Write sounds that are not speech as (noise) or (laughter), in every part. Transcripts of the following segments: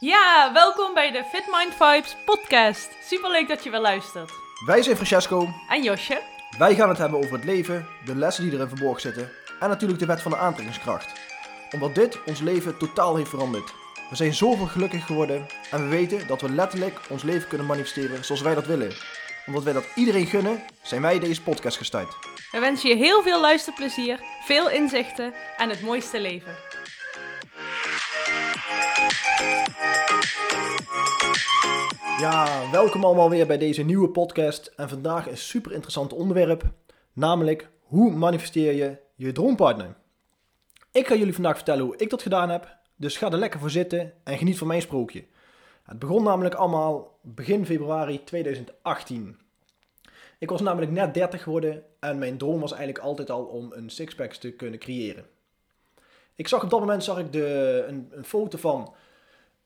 Ja, welkom bij de Fit Mind Vibes podcast. Super leuk dat je weer luistert. Wij zijn Francesco. En Josje. Wij gaan het hebben over het leven, de lessen die erin verborgen zitten en natuurlijk de wet van de aantrekkingskracht. Omdat dit ons leven totaal heeft veranderd. We zijn zoveel gelukkig geworden en we weten dat we letterlijk ons leven kunnen manifesteren zoals wij dat willen. Omdat wij dat iedereen gunnen, zijn wij deze podcast gestart. We wensen je heel veel luisterplezier, veel inzichten en het mooiste leven. Ja, welkom allemaal weer bij deze nieuwe podcast. En vandaag een super interessant onderwerp, namelijk hoe manifesteer je je droompartner? Ik ga jullie vandaag vertellen hoe ik dat gedaan heb, dus ga er lekker voor zitten en geniet van mijn sprookje. Het begon namelijk allemaal begin februari 2018. Ik was namelijk net 30 geworden en mijn droom was eigenlijk altijd al om een sixpack te kunnen creëren. Ik zag op dat moment zag ik de, een, een foto van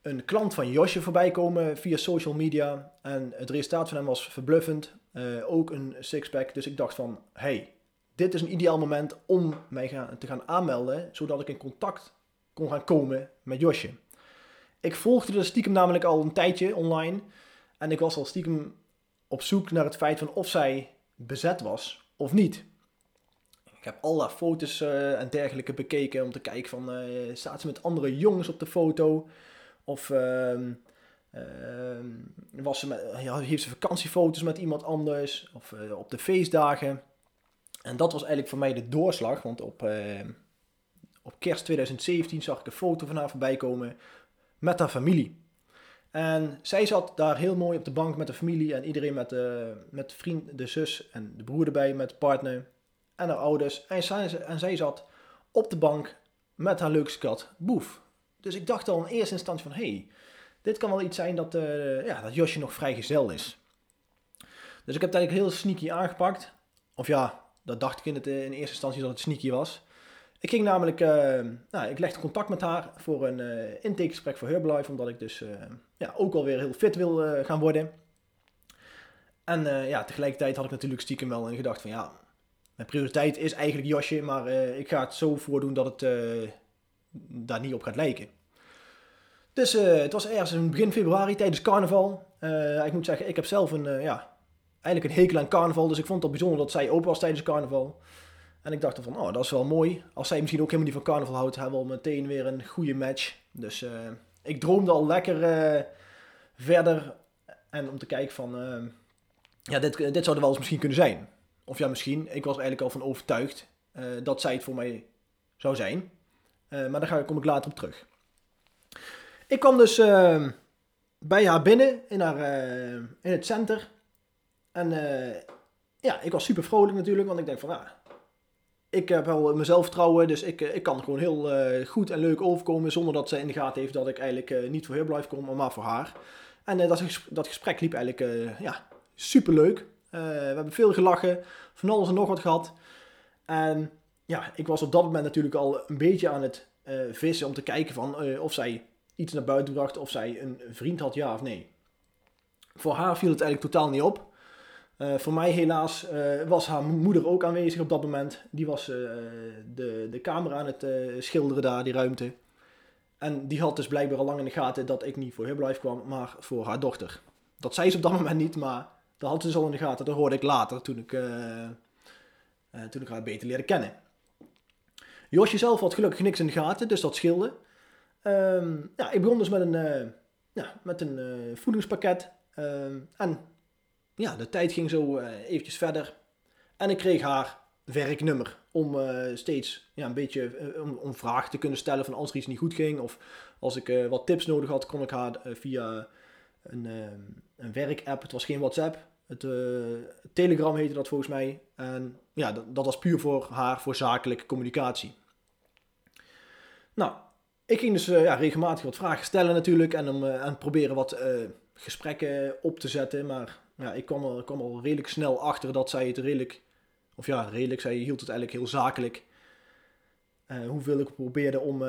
een klant van Josje voorbij komen via social media. En het resultaat van hem was verbluffend. Eh, ook een sixpack. Dus ik dacht van, hey, dit is een ideaal moment om mij gaan, te gaan aanmelden. Zodat ik in contact kon gaan komen met Josje. Ik volgde de stiekem namelijk al een tijdje online. En ik was al stiekem op zoek naar het feit van of zij bezet was of niet. Ik heb alle foto's uh, en dergelijke bekeken om te kijken van, uh, staat ze met andere jongens op de foto? Of uh, was ze met, ja, heeft ze vakantiefoto's met iemand anders? Of uh, op de feestdagen? En dat was eigenlijk voor mij de doorslag. Want op, op kerst 2017 zag ik een foto van haar voorbij komen met haar familie. En zij zat daar heel mooi op de bank met de familie en iedereen met de, met de vriend, de zus en de broer erbij, met de partner en haar ouders. En zij, en zij zat op de bank met haar leukste kat, Boef. Dus ik dacht al in eerste instantie van, hey, dit kan wel iets zijn dat, uh, ja, dat Josje nog vrijgezel is. Dus ik heb het eigenlijk heel sneaky aangepakt. Of ja, dat dacht ik in, het, in eerste instantie dat het sneaky was. Ik ging namelijk, uh, nou, ik legde contact met haar voor een uh, intakegesprek voor Herbalife, omdat ik dus ja, ook alweer heel fit wil gaan worden. En ja, tegelijkertijd had ik natuurlijk stiekem wel een gedacht van, ja, mijn prioriteit is eigenlijk Josje, maar ik ga het zo voordoen dat het daar niet op gaat lijken. Dus uh, het was ergens in begin februari tijdens carnaval. Uh, ik moet zeggen, ik heb zelf een, uh, ja, eigenlijk een hekel aan carnaval. Dus ik vond het bijzonder dat zij open was tijdens carnaval. En ik dacht van, oh, dat is wel mooi. Als zij misschien ook helemaal niet van carnaval houdt, hebben we al meteen weer een goede match. Dus ik droomde al lekker verder. En om te kijken van, ja, dit, dit zou er wel eens misschien kunnen zijn. Of ja, misschien. Ik was eigenlijk al van overtuigd dat zij het voor mij zou zijn. Uh, maar daar kom ik later op terug. Ik kwam dus uh, bij haar binnen in, haar, uh, in het center. En ja, ik was super vrolijk natuurlijk, want ik denk van ja, ik heb wel mezelf vertrouwen, dus ik, ik kan gewoon heel goed en leuk overkomen zonder dat ze in de gaten heeft dat ik eigenlijk niet voor blijf kom, maar voor haar. En dat, dat gesprek liep eigenlijk ja, super leuk. we hebben veel gelachen, van alles en nog wat gehad. En ja, ik was op dat moment natuurlijk al een beetje aan het uh, vissen om te kijken van uh, of zij iets naar buiten bracht, of zij een vriend had, ja of nee. Voor haar viel het eigenlijk totaal niet op. Uh, voor mij helaas was haar moeder ook aanwezig op dat moment. Die was de, de camera aan het schilderen daar, die ruimte. En die had dus blijkbaar al lang in de gaten dat ik niet voor Herbalife kwam, maar voor haar dochter. Dat zei ze op dat moment niet, maar dat had ze dus al in de gaten. Dat hoorde ik later, toen ik, toen ik haar beter leerde kennen. Josje zelf had gelukkig niks in de gaten, dus dat scheelde. Um, ja, ik begon dus met een, uh, ja, met een uh, voedingspakket. Um, en ja, de tijd ging zo uh, eventjes verder. En ik kreeg haar werknummer om steeds ja, een beetje om, om vragen te kunnen stellen van als er iets niet goed ging. Of als ik wat tips nodig had, kon ik haar via een, een werkapp, het was geen WhatsApp, het Telegram heette dat volgens mij. En ja, dat, dat was puur voor haar, voor zakelijke communicatie. Nou, ik ging dus uh, ja, regelmatig wat vragen stellen natuurlijk en om uh, proberen wat uh, gesprekken op te zetten. Maar ja, ik kwam, er, kwam al redelijk snel achter dat zij het redelijk, of ja, redelijk, zij hield het eigenlijk heel zakelijk. hoeveel ik probeerde om,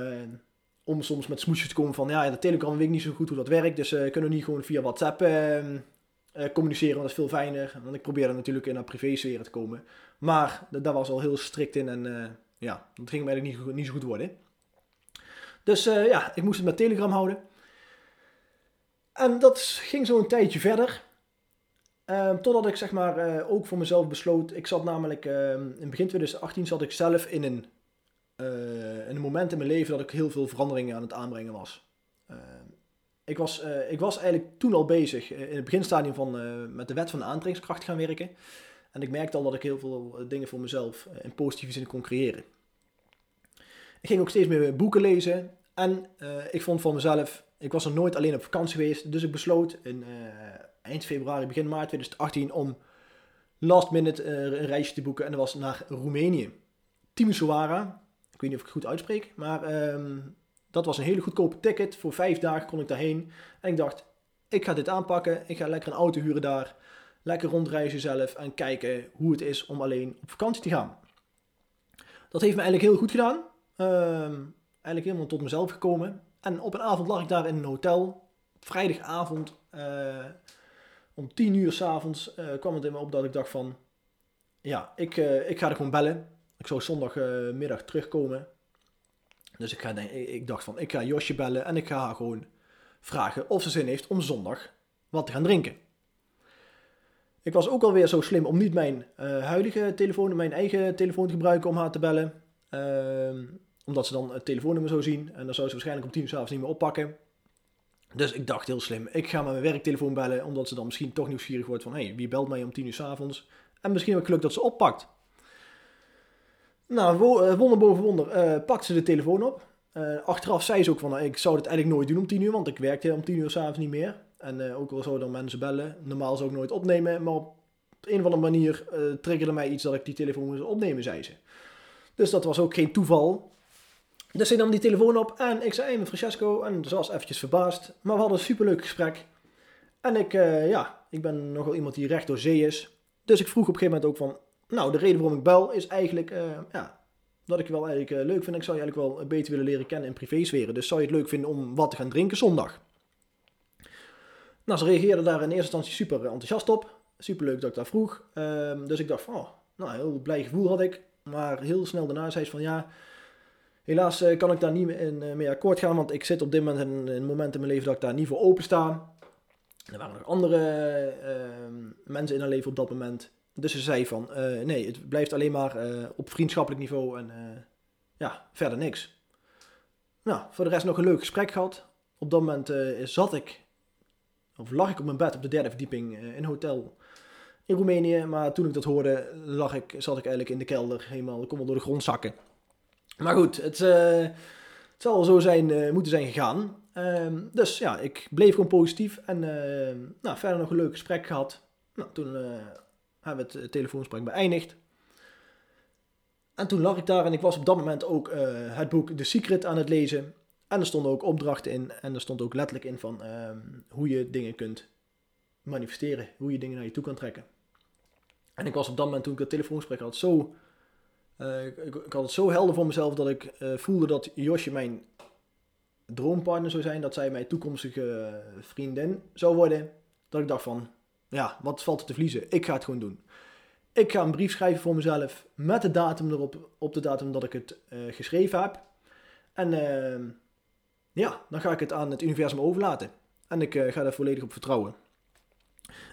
om soms met smoesjes te komen van, ja, de Telegram weet ik niet zo goed hoe dat werkt, dus kunnen we niet gewoon via WhatsApp communiceren, want dat is veel fijner. Want ik probeerde natuurlijk in haar privésfeer te komen. Maar daar was al heel strikt in en ja, dat ging me eigenlijk niet, niet zo goed worden. Dus uh, ja, ik moest het met Telegram houden. En dat ging zo een tijdje verder. Ehm, totdat ik zeg maar eh, ook voor mezelf besloot. Ik zat namelijk ehm, in begin 2018 zat ik zelf in een, eh, in een moment in mijn leven dat ik heel veel veranderingen aan het aanbrengen was. Ehm, ik, was eh, ik was eigenlijk toen al bezig in het beginstadium van met de wet van de aantrekkingskracht gaan werken. En ik merkte al dat ik heel veel dingen voor mezelf in positieve zin kon creëren. Ik ging ook steeds meer boeken lezen. En ik vond van mezelf, ik was er nooit alleen op vakantie geweest. Dus ik besloot in eind februari, begin maart 2018 om last minute uh, een reisje te boeken. En dat was naar Roemenië. Timisoara. Ik weet niet of ik het goed uitspreek. Maar um, dat was een hele goedkope ticket. Voor vijf dagen kon ik daarheen. En ik dacht, ik ga dit aanpakken. Ik ga lekker een auto huren daar. Lekker rondreizen zelf. En kijken hoe het is om alleen op vakantie te gaan. Dat heeft me eigenlijk heel goed gedaan. Um, eigenlijk helemaal tot mezelf gekomen. En op een avond lag ik daar in een hotel. Vrijdagavond. Uh, om tien uur s'avonds uh, kwam het in me op dat ik dacht van... Ja, ik, uh, ik ga er gewoon bellen. Ik zou zondagmiddag uh, terugkomen. Dus ik, ga, ik dacht van, ik ga Josje bellen en ik ga haar gewoon vragen of ze zin heeft om zondag wat te gaan drinken. Ik was ook alweer zo slim om niet mijn huidige telefoon, mijn eigen telefoon te gebruiken om haar te bellen. Ehm, omdat ze dan het telefoonnummer zou zien en dan zou ze waarschijnlijk om tien uur s'avonds niet meer oppakken. Dus ik dacht heel slim, ik ga met mijn werktelefoon bellen, omdat ze dan misschien toch nieuwsgierig wordt van, hé, hey, wie belt mij om tien uur s avonds? En misschien ook geluk dat ze oppakt. Nou, eh, wonder boven wonder, uh, pakt ze de telefoon op. Uh, achteraf zei ze ook van, nou, ik zou het eigenlijk nooit doen om tien uur, want ik werkte om tien uur s'avonds niet meer. En ook al zouden mensen bellen, normaal zou ik nooit opnemen, maar op een of andere manier triggerde mij iets dat ik die telefoon moest opnemen, zei ze. Dus dat was ook geen toeval. Dus ik nam die telefoon op en ik zei, hey, met Francesco. En ze was eventjes verbaasd. Maar we hadden een superleuk gesprek. En ik, uh, ja, ik ben nogal iemand die recht door zee is. Dus ik vroeg op een gegeven moment ook van, nou, de reden waarom ik bel is eigenlijk, uh, ja, dat ik wel eigenlijk uh, leuk vind. Ik zou je eigenlijk wel beter willen leren kennen in privésferen. Dus zou je het leuk vinden om wat te gaan drinken zondag? Nou, ze reageerde daar in eerste instantie super enthousiast op. Superleuk dat ik dat vroeg. Ehm, dus ik dacht van, oh, nou, heel blij gevoel had ik. Maar heel snel daarna zei ze van, ja, Helaas eh, kan ik daar niet in, eh, mee akkoord gaan, want ik zit op dit moment in een moment in mijn leven dat ik daar niet voor open sta. Er waren nog andere ehm, mensen in haar leven op dat moment. Dus ze zei van, eh, nee, het blijft alleen maar op vriendschappelijk niveau en ja, verder niks. Nou, voor de rest nog een leuk gesprek gehad. Op dat moment zat ik, of lag ik op mijn bed op de derde verdieping in een hotel in Roemenië. Maar toen ik dat hoorde, lag ik, zat ik eigenlijk in de kelder, helemaal, kom wel door de grond zakken. Maar goed, het, uh, het zal zo zijn, uh, moeten zijn gegaan. Uh, dus ja, ik bleef gewoon positief. En uh, nou, verder nog een leuk gesprek gehad. Nou, toen eh, hebben we het telefoongesprek beëindigd. En toen lag ik daar en ik was op dat moment ook het boek The Secret aan het lezen. En er stonden ook opdrachten in. En er stond ook letterlijk in van ehm, hoe je dingen kunt manifesteren. Hoe je dingen naar je toe kan trekken. En ik was op dat moment, toen ik het telefoongesprek had, zo uh, ik, ik, had het zo helder voor mezelf dat ik uh, voelde dat Josje mijn droompartner zou zijn. Dat zij mijn toekomstige vriendin zou worden. Dat ik dacht van, ja, wat valt er te verliezen? Ik ga het gewoon doen. Ik ga een brief schrijven voor mezelf met de datum erop, op de datum dat ik het geschreven heb. En ja, dan ga ik het aan het universum overlaten. En ik ga daar volledig op vertrouwen.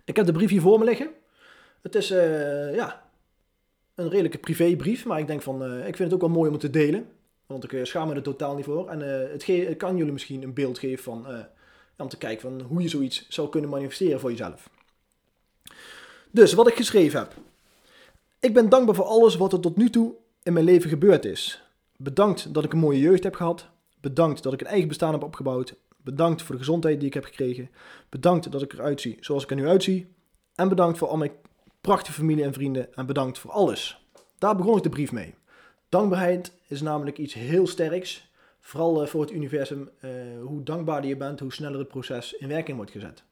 Ik heb de brief hier voor me liggen. Het is, ja, een redelijke privébrief, maar ik denk van, uh, ik vind het ook wel mooi om het te delen. Want ik uh, schaam me er totaal niet voor. En uh, het, het, kan jullie misschien een beeld geven van, om te kijken van hoe je zoiets zou kunnen manifesteren voor jezelf. Dus wat ik geschreven heb. Ik ben dankbaar voor alles wat er tot nu toe in mijn leven gebeurd is. Bedankt dat ik een mooie jeugd heb gehad. Bedankt dat ik een eigen bestaan heb opgebouwd. Bedankt voor de gezondheid die ik heb gekregen. Bedankt dat ik eruit zie zoals ik er nu uitzie. En bedankt voor al mijn prachtige familie en vrienden en bedankt voor alles. Daar begon ik de brief mee. Dankbaarheid is namelijk iets heel sterks. Vooral eh, voor het universum. Uh, hoe dankbaarder je bent, hoe sneller het proces in werking wordt gezet.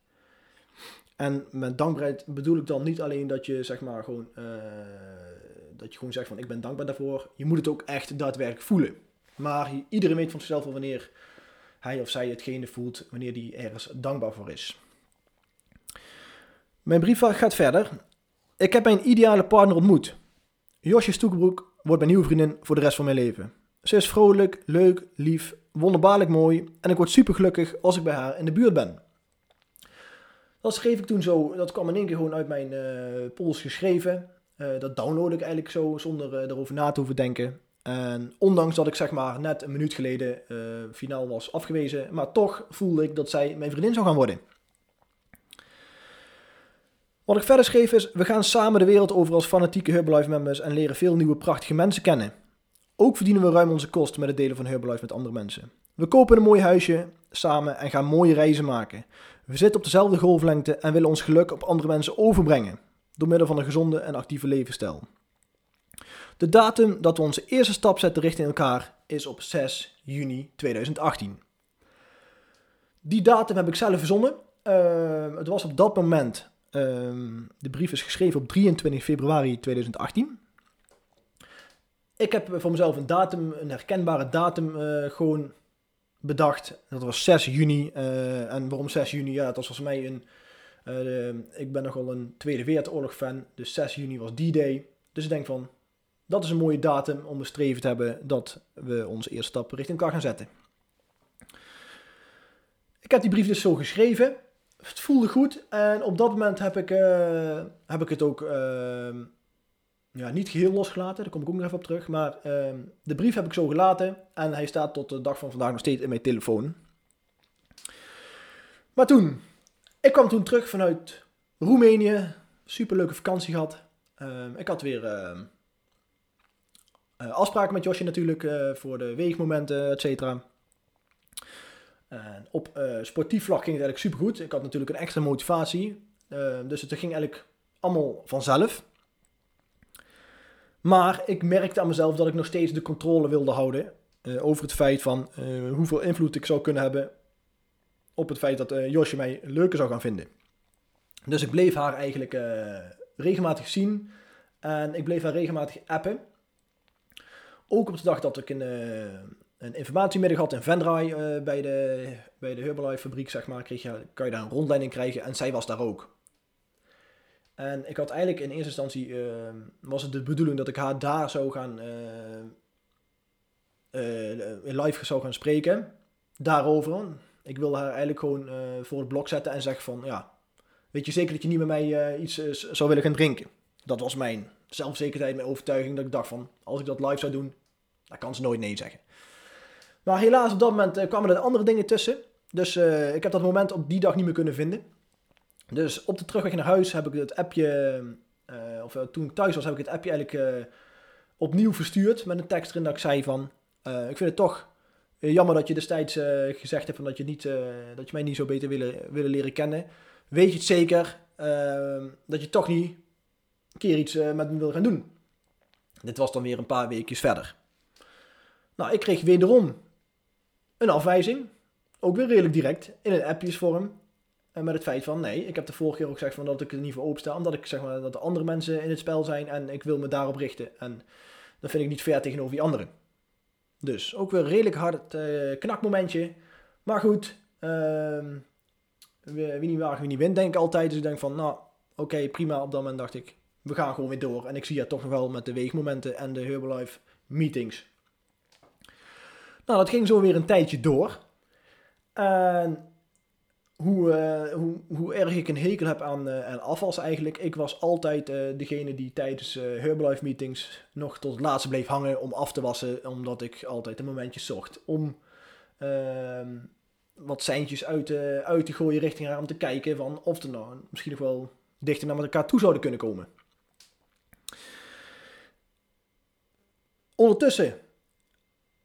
En met dankbaarheid bedoel ik dan niet alleen dat je zeg maar gewoon, uh, dat je gewoon zegt van ik ben dankbaar daarvoor. Je moet het ook echt daadwerkelijk voelen. Maar iedereen weet van zichzelf wanneer hij of zij hetgene voelt, wanneer die ergens dankbaar voor is. Mijn brief gaat verder ik heb mijn ideale partner ontmoet. Josje Stoekenbroek wordt mijn nieuwe vriendin voor de rest van mijn leven. Ze is vrolijk, leuk, lief, wonderbaarlijk mooi en ik word super gelukkig als ik bij haar in de buurt ben. Dat schreef ik toen zo, dat kwam in één keer gewoon uit mijn uh, pols geschreven. Uh, dat download ik eigenlijk zo zonder uh, erover na te hoeven denken. En ondanks dat ik zeg maar net een minuut geleden finaal was afgewezen, maar toch voelde ik dat zij mijn vriendin zou gaan worden. Wat ik verder schreef is, we gaan samen de wereld over als fanatieke Herbalife members en leren veel nieuwe prachtige mensen kennen. Ook verdienen we ruim onze kosten met het delen van Herbalife met andere mensen. We kopen een mooi huisje samen en gaan mooie reizen maken. We zitten op dezelfde golflengte en willen ons geluk op andere mensen overbrengen. Door middel van een gezonde en actieve levensstijl. De datum dat we onze eerste stap zetten richting elkaar is op 6 juni 2018. Die datum heb ik zelf verzonnen. Uh, het was op dat moment, uh, de brief is geschreven op 23 februari 2018 ik heb voor mezelf een datum, een herkenbare datum uh, gewoon bedacht. Dat was 6 juni. Uh, en waarom 6 juni? Ja, dat was volgens mij een... Uh, ik ben nogal een Tweede Wereldoorlog fan. Dus 6 juni was die day. Dus ik denk van, dat is een mooie datum om streven te hebben dat we onze eerste stap richting elkaar gaan zetten. Ik heb die brief dus zo geschreven. Het voelde goed. En op dat moment heb ik, heb ik het ook ja, niet geheel losgelaten, daar kom ik ook nog even op terug. Maar uh, de brief heb ik zo gelaten en hij staat tot de dag van vandaag nog steeds in mijn telefoon. Maar toen, ik kwam toen terug vanuit Roemenië, superleuke vakantie gehad. Uh, ik had weer uh, afspraken met Josje natuurlijk eh, voor de weegmomenten, et cetera. Op eh, sportief vlak ging het eigenlijk supergoed. Ik had natuurlijk een extra motivatie. dus het ging eigenlijk allemaal vanzelf. Maar ik merkte aan mezelf dat ik nog steeds de controle wilde houden uh, over het feit van uh, hoeveel invloed ik zou kunnen hebben op het feit dat Josje mij leuker zou gaan vinden. Dus ik bleef haar eigenlijk regelmatig zien en ik bleef haar regelmatig appen. Ook op de dag dat ik een, een informatiemiddag had in Venray bij, de, bij de Herbalife fabriek, zeg maar, kreeg je, kan je daar een rondleiding krijgen en zij was daar ook. En ik had eigenlijk in eerste instantie, uh, was het de bedoeling dat ik haar daar zou gaan, uh, uh, live zou gaan spreken. Daarover. Ik wilde haar eigenlijk gewoon voor het blok zetten en zeggen van, ja, weet je zeker dat je niet met mij iets zou willen gaan drinken? Dat was mijn zelfzekerheid, mijn overtuiging, dat ik dacht van, als ik dat live zou doen, dan kan ze nooit nee zeggen. Maar helaas op dat moment kwamen er andere dingen tussen. Dus ik heb dat moment op die dag niet meer kunnen vinden. Dus op de terugweg naar huis heb ik het appje, uh, of toen ik thuis was, heb ik het appje eigenlijk opnieuw verstuurd met een tekst erin dat ik zei van, ik vind het toch jammer dat je destijds gezegd hebt van dat je, niet, dat je mij niet zo beter willen, willen leren kennen. Weet je het zeker ehm, dat je toch niet een keer iets met me wil gaan doen? Dit was dan weer een paar weekjes verder. Nou, ik kreeg wederom een afwijzing. Ook weer redelijk direct in een appjesvorm. En met het feit van, nee, ik heb de vorige keer ook gezegd van dat ik er niet voor opensta, omdat ik zeg maar dat er andere mensen in het spel zijn en ik wil me daarop richten. En dat vind ik niet fair tegenover die anderen. Dus ook weer redelijk hard uh, knakmomentje. Maar goed, uh, wie, niet wagen, wie niet wint, denk ik altijd. Dus ik denk van, nou, oké, prima. Op dat moment dacht ik, we gaan gewoon weer door. En ik zie het toch nog wel met de weegmomenten en de Herbalife meetings. Nou, dat ging zo weer een tijdje door. En hoe, uh, hoe, hoe erg ik een hekel heb aan, uh, aan afwas eigenlijk. Ik was altijd uh, degene die tijdens Herbalife meetings nog tot het laatste bleef hangen om af te wassen. Omdat ik altijd een momentje zocht om ehm, wat seintjes uit, uit te gooien richting haar. Om te kijken van of er nou misschien nog wel dichter naar elkaar toe zouden kunnen komen. Ondertussen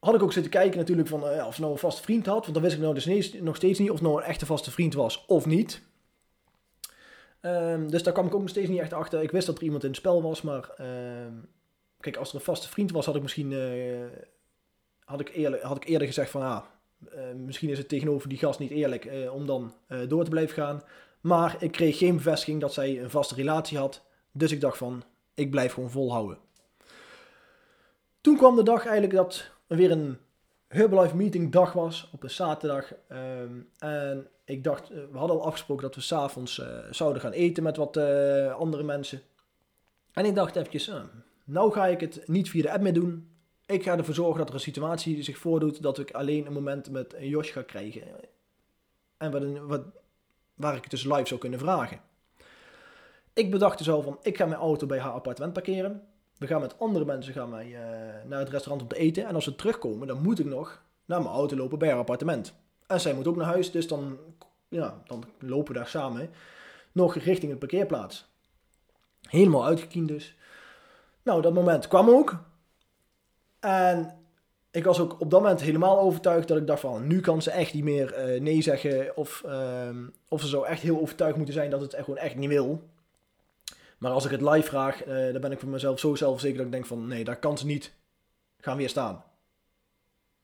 had ik ook zitten kijken natuurlijk van uh, of ze nou een vaste vriend had. Want dan wist ik nou dus nog steeds niet of het nou een echte vaste vriend was of niet. Um, dus daar kwam ik ook nog steeds niet echt achter. Ik wist dat er iemand in het spel was, maar uh, kijk, als er een vaste vriend was, had ik misschien uh, had ik eerlijk, had ik eerder gezegd van ah, misschien is het tegenover die gast niet eerlijk om dan door te blijven gaan. Maar ik kreeg geen bevestiging dat zij een vaste relatie had. Dus ik dacht van, ik blijf gewoon volhouden. Toen kwam de dag eigenlijk dat weer een Herbalife meeting dag was op een zaterdag. Ehm, en ik dacht, eh, we hadden al afgesproken dat we s'avonds uh, zouden gaan eten met wat uh, andere mensen. En ik dacht eventjes, uh, nou ga ik het niet via de app meer doen. Ik ga ervoor zorgen dat er een situatie zich voordoet dat ik alleen een moment met een Jos ga krijgen. En wat, wat waar ik het dus live zou kunnen vragen. Ik bedacht dus al van, ik ga mijn auto bij haar appartement parkeren. We gaan met andere mensen gaan wij, eh, naar het restaurant om te eten. En als we terugkomen, dan moet ik nog naar mijn auto lopen bij haar appartement. En zij moet ook naar huis, dus dan, ja, dan lopen we daar samen nog richting de parkeerplaats. Helemaal uitgekiend dus. Nou, dat moment kwam ook. En ik was ook op dat moment helemaal overtuigd dat ik dacht van, nu kan ze echt niet meer eh, nee zeggen. Of, ehm, of ze zou echt heel overtuigd moeten zijn dat het gewoon echt niet wil. Maar als ik het live vraag, uh, dan ben ik voor mezelf zo zelfzeker dat ik denk van, nee, daar kan ze niet gaan weerstaan.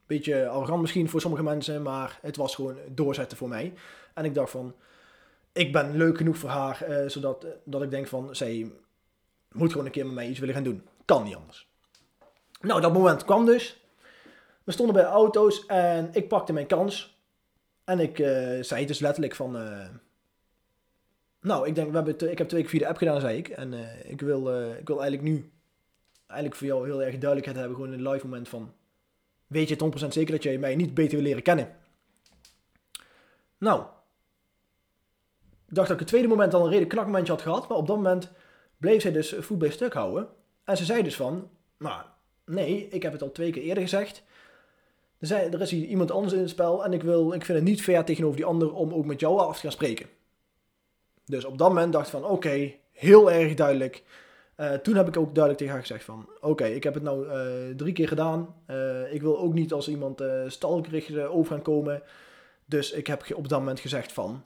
Beetje arrogant misschien voor sommige mensen, maar het was gewoon doorzetten voor mij. En ik dacht van, ik ben leuk genoeg voor haar, uh, zodat dat ik denk van, zij moet gewoon een keer met mij iets willen gaan doen. Kan niet anders. Nou, dat moment kwam dus. We stonden bij de auto's en ik pakte mijn kans. En ik zei dus letterlijk van... Nou, ik denk, we hebben ik heb twee keer via de app gedaan, zei ik. En uh, ik, wil, ik wil eigenlijk nu... Eigenlijk voor jou heel erg duidelijkheid hebben. Gewoon een live moment van... Weet je het 100% zeker dat jij mij niet beter wil leren kennen? Nou. Ik dacht dat ik het tweede moment al een redelijk knakmomentje had gehad. Maar op dat moment bleef zij dus voet bij stuk houden. En ze zei dus van... Nou, nee, ik heb het al twee keer eerder gezegd. Er, er is hier iemand anders in het spel en ik, wil, ik vind het niet fair tegenover die ander om ook met jou af te gaan spreken. Dus op dat moment dacht ik van oké, heel erg duidelijk. Uh, toen heb ik ook duidelijk tegen haar gezegd van oké, ik heb het nou uh, drie keer gedaan. Uh, ik wil ook niet als iemand uh, stalkerig over gaan komen. Dus ik heb op dat moment gezegd van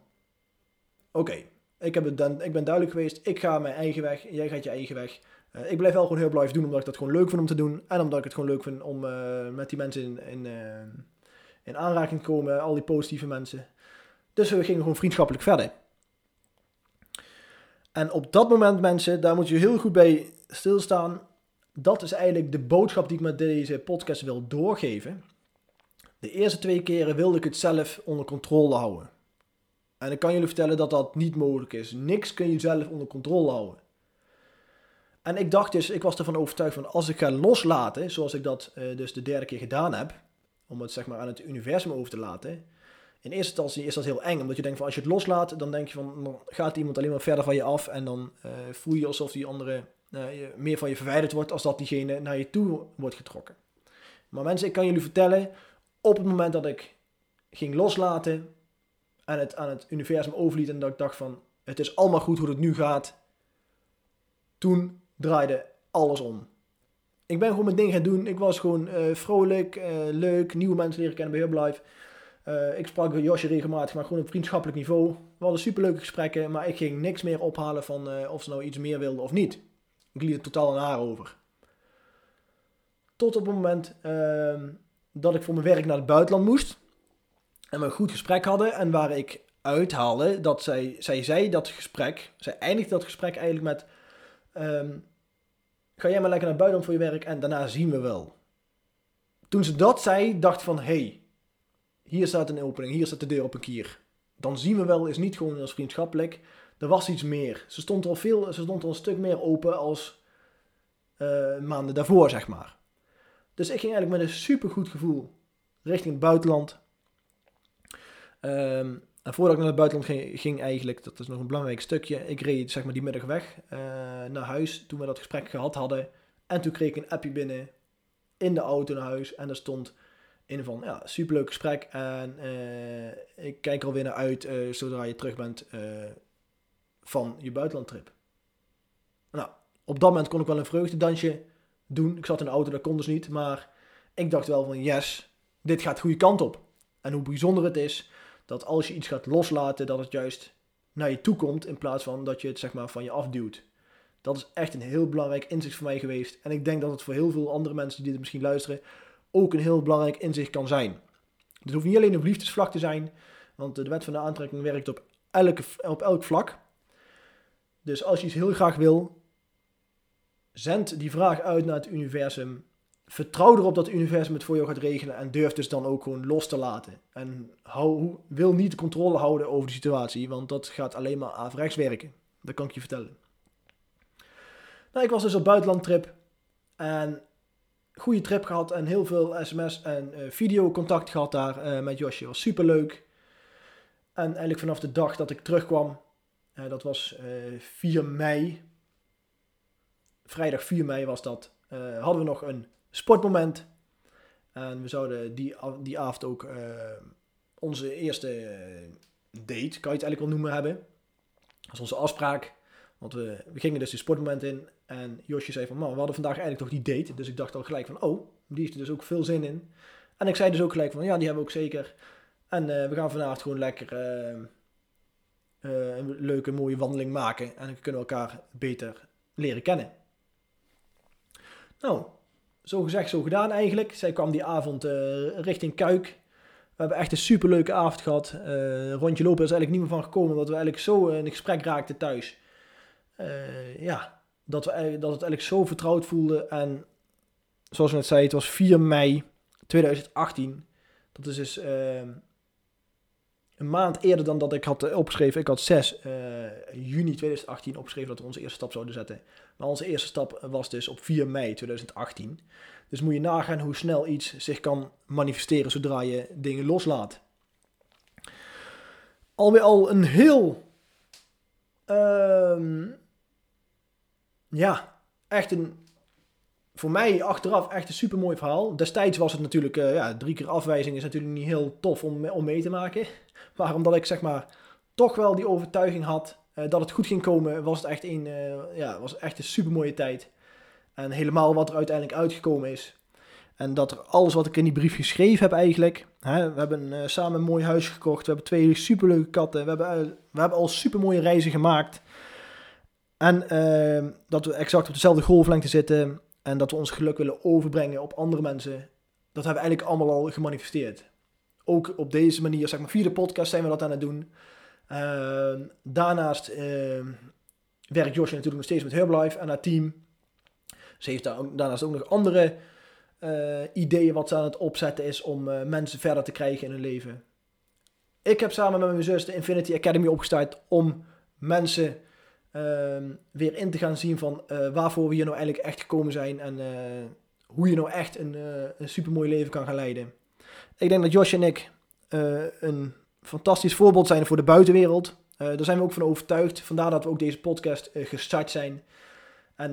oké, ik, ik ben duidelijk geweest. Ik ga mijn eigen weg, jij gaat je eigen weg. Ik blijf wel gewoon heel blijven doen, omdat ik dat gewoon leuk vind om te doen. En omdat ik het gewoon leuk vind om met die mensen in, in, in aanraking te komen. Al die positieve mensen. Dus we gingen gewoon vriendschappelijk verder. En op dat moment, mensen, daar moet je heel goed bij stilstaan. Dat is eigenlijk de boodschap die ik met deze podcast wil doorgeven. De eerste twee keren wilde ik het zelf onder controle houden. En ik kan jullie vertellen dat dat niet mogelijk is. Niks kun je zelf onder controle houden. En ik dacht dus, ik was ervan overtuigd van als ik ga loslaten, zoals ik dat uh, dus de derde keer gedaan heb, om het zeg maar aan het universum over te laten. In eerste instantie is dat heel eng, omdat je denkt van als je het loslaat, dan denk je van dan gaat iemand alleen maar verder van je af en dan uh, voel je alsof die andere uh, meer van je verwijderd wordt als dat diegene naar je toe wordt getrokken. Maar mensen, ik kan jullie vertellen, op het moment dat ik ging loslaten en het aan het universum overliet en dat ik dacht van het is allemaal goed hoe het nu gaat, toen draaide alles om. Ik ben gewoon mijn ding gaan doen. Ik was gewoon uh, vrolijk, leuk, nieuwe mensen leren kennen bij Hublife. Uh, ik sprak Josje regelmatig, maar gewoon op vriendschappelijk niveau. We hadden superleuke gesprekken, maar ik ging niks meer ophalen van of ze nou iets meer wilden of niet. Ik liet het totaal aan haar over. Tot op het moment ehm, dat ik voor mijn werk naar het buitenland moest. En we een goed gesprek hadden. En waar ik uithaalde dat zij, zij zei dat gesprek. Zij eindigde dat gesprek eigenlijk met Um, ga jij maar lekker naar buiten voor je werk en daarna zien we wel. Toen ze dat zei, dacht van, hé, hey, hier staat een opening, hier staat de deur op een kier. Dan zien we wel is niet gewoon als vriendschappelijk. Er was iets meer. Ze stond al, veel, ze stond al een stuk meer open als uh, maanden daarvoor, zeg maar. Dus ik ging eigenlijk met een super goed gevoel richting het buitenland. Um, en voordat ik naar het buitenland ging, ging, eigenlijk, dat is nog een belangrijk stukje, ik reed zeg maar die middag weg uh, naar huis toen we dat gesprek gehad hadden. En toen kreeg ik een appje binnen in de auto naar huis en daar stond in van, ja, superleuk gesprek en uh, ik kijk er alweer naar uit uh, zodra je terug bent van je buitenlandtrip. Nou, op dat moment kon ik wel een vreugdedansje doen. Ik zat in de auto, dat kon dus niet, maar ik dacht wel van, yes, dit gaat de goede kant op. En hoe bijzonder het is dat als je iets gaat loslaten, dat het juist naar je toe komt in plaats van dat je het zeg maar van je afduwt. Dat is echt een heel belangrijk inzicht voor mij geweest. En ik denk dat het voor heel veel andere mensen die dit misschien luisteren ook een heel belangrijk inzicht kan zijn. Het hoeft niet alleen op liefdesvlak te zijn, want de wet van de aantrekking werkt op, elke, op elk vlak. Dus als je iets heel graag wil, zend die vraag uit naar het universum vertrouw erop dat het universum het voor jou gaat regelen en durf dus dan ook gewoon los te laten. En hou, wil niet de controle houden over de situatie, want dat gaat alleen maar averechts werken. Dat kan ik je vertellen. Nou, ik was dus op buitenlandtrip en goede trip gehad en heel veel sms en uh, videocontact gehad daar uh, met Josje. Was super leuk. En eigenlijk vanaf de dag dat ik terugkwam, eh, dat was eh 4 mei, vrijdag 4 mei was dat, eh, hadden we nog een sportmoment. En we zouden die, die avond ook eh, onze eerste eh, date, kan je het eigenlijk wel noemen, hebben. Dat was onze afspraak. Want we, gingen dus die sportmoment in. En Josje zei van, man, we hadden vandaag eigenlijk toch die date. Dus ik dacht al gelijk van, oh, die is er dus ook veel zin in. En ik zei dus ook gelijk van, ja, die hebben we ook zeker. En eh, we gaan vanavond gewoon lekker eh, eh, een leuke, mooie wandeling maken. En dan kunnen we elkaar beter leren kennen. Nou, zo gezegd, zo gedaan eigenlijk. Zij kwam die avond richting Kuik. We hebben echt een superleuke avond gehad. Eh, rondje lopen is eigenlijk niet meer van gekomen, omdat we eigenlijk zo in gesprek raakten thuis. Eh, ja, dat, we, dat het eigenlijk zo vertrouwd voelde. En zoals ik net zei, het was 4 mei 2018. Dat is dus eh, een maand eerder dan dat ik had eh, opgeschreven. Ik had 6 eh, juni 2018 opgeschreven dat we onze eerste stap zouden zetten. Maar onze eerste stap was dus op 4 mei 2018. Dus moet je nagaan hoe snel iets zich kan manifesteren zodra je dingen loslaat. Alweer al een heel. ehm, ja, echt een. Voor mij achteraf echt een super mooi verhaal. Destijds was het natuurlijk. eh, ja, drie keer afwijzing is natuurlijk niet heel tof om, om mee te maken. (laughs) Maar omdat ik zeg maar. toch wel die overtuiging had. eh, dat het goed ging komen. was het echt een. eh, ja, was echt een super mooie tijd. En helemaal wat er uiteindelijk uitgekomen is. En dat er alles wat ik in die brief geschreven heb eigenlijk. Hè, we hebben samen een mooi huis gekocht. We hebben twee superleuke katten. We hebben, we hebben al supermooie reizen gemaakt. En eh, dat we exact op dezelfde golflengte zitten. En dat we ons geluk willen overbrengen op andere mensen. Dat hebben we eigenlijk allemaal al gemanifesteerd. Ook op deze manier, zeg maar via de podcast zijn we dat aan het doen. Eh, daarnaast eh, werkt Josje natuurlijk nog steeds met Herbalife en haar team. Ze heeft daar ook, daarnaast ook nog andere eh, ideeën wat ze aan het opzetten is om eh, mensen verder te krijgen in hun leven. Ik heb samen met mijn zus de Infinity Academy opgestart om mensen ehm, weer in te gaan zien van eh, waarvoor we hier nou eigenlijk echt gekomen zijn en eh, hoe je nou echt een, eh een supermooi leven kan gaan leiden. Ik denk dat Josh en ik een fantastisch voorbeeld zijn voor de buitenwereld. Daar zijn we ook van overtuigd. Vandaar dat we ook deze podcast gestart zijn. En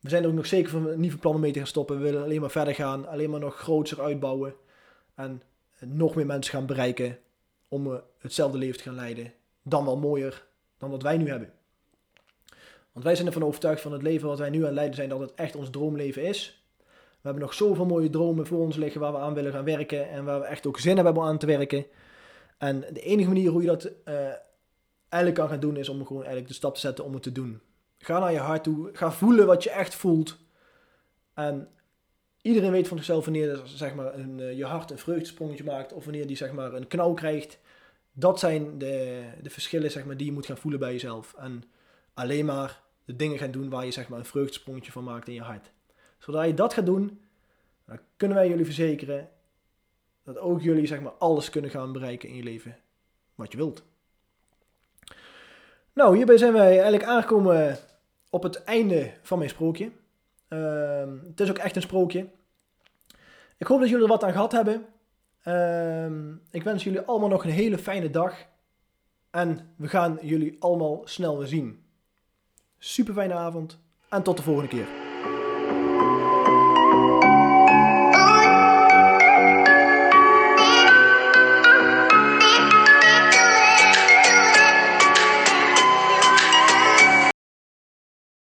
we zijn er ook nog zeker van niet van plan om mee te gaan stoppen. We willen alleen maar verder gaan, alleen maar nog groter uitbouwen. En nog meer mensen gaan bereiken om hetzelfde leven te gaan leiden. Dan wel mooier dan wat wij nu hebben. Want wij zijn ervan overtuigd van het leven wat wij nu aan leiden zijn, dat het echt ons droomleven is. We hebben nog zoveel mooie dromen voor ons liggen waar we aan willen gaan werken en waar we echt ook zin hebben om aan te werken. En de enige manier hoe je dat eh, eigenlijk kan gaan doen is om gewoon eigenlijk de stap te zetten om het te doen. Ga naar je hart toe. Ga voelen wat je echt voelt. En iedereen weet van zichzelf wanneer zeg maar, een, eh, je hart een vreugdesprongetje maakt. Of wanneer die zeg maar, een knauw krijgt. Dat zijn de, de verschillen zeg maar, die je moet gaan voelen bij jezelf. En alleen maar de dingen gaan doen waar je zeg maar, een vreugdesprongetje van maakt in je hart. Zodra je dat gaat doen, dan kunnen wij jullie verzekeren dat ook jullie zeg maar, alles kunnen gaan bereiken in je leven wat je wilt. Nou, hierbij zijn wij eigenlijk aangekomen op het einde van mijn sprookje. Ehm, het is ook echt een sprookje. Ik hoop dat jullie er wat aan gehad hebben. Ehm, ik wens jullie allemaal nog een hele fijne dag. En we gaan jullie allemaal snel weer zien. Super fijne avond en tot de volgende keer.